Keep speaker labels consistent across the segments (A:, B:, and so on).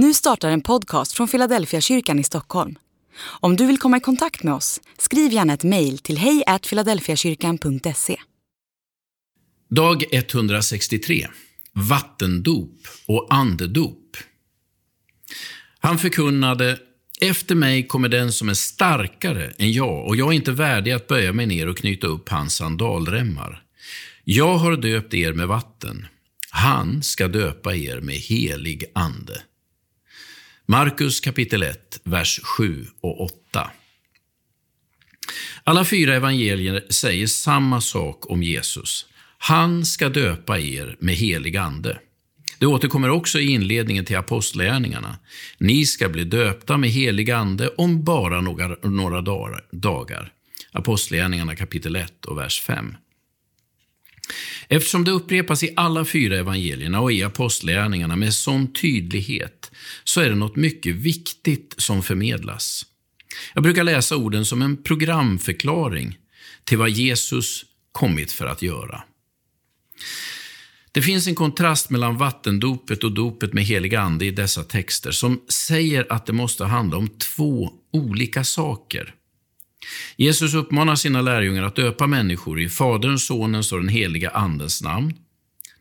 A: Nu startar en podcast från Philadelphia kyrkan i Stockholm. Om du vill komma i kontakt med oss, skriv gärna ett mejl till hejfiladelfiakyrkan.se.
B: Dag 163. Vattendop och andedop. Han förkunnade, efter mig kommer den som är starkare än jag och jag är inte värdig att böja mig ner och knyta upp hans sandalremmar. Jag har döpt er med vatten. Han ska döpa er med helig ande. Markus kapitel 1, vers 7 och 8. Alla fyra evangelier säger samma sak om Jesus. Han ska döpa er med helig ande. Det återkommer också i inledningen till Apostlagärningarna. Ni ska bli döpta med helig ande om bara några, några dagar. Apostlagärningarna kapitel 1 och vers 5. Eftersom det upprepas i alla fyra evangelierna och i apostlagärningarna med sån tydlighet, så är det något mycket viktigt som förmedlas. Jag brukar läsa orden som en programförklaring till vad Jesus kommit för att göra. Det finns en kontrast mellan vattendopet och dopet med helig ande i dessa texter som säger att det måste handla om två olika saker. Jesus uppmanar sina lärjungar att döpa människor i Faderns, Sonens och den heliga Andens namn.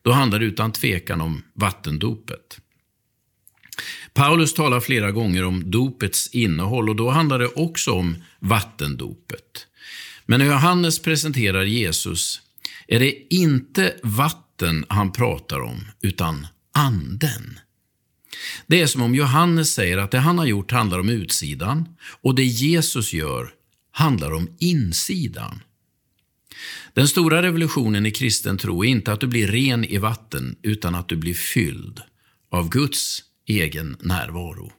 B: Då handlar det utan tvekan om vattendopet. Paulus talar flera gånger om dopets innehåll och då handlar det också om vattendopet. Men när Johannes presenterar Jesus är det inte vatten han pratar om, utan anden. Det är som om Johannes säger att det han har gjort handlar om utsidan och det Jesus gör handlar om insidan. Den stora revolutionen i kristen tro är inte att du blir ren i vatten, utan att du blir fylld av Guds egen närvaro.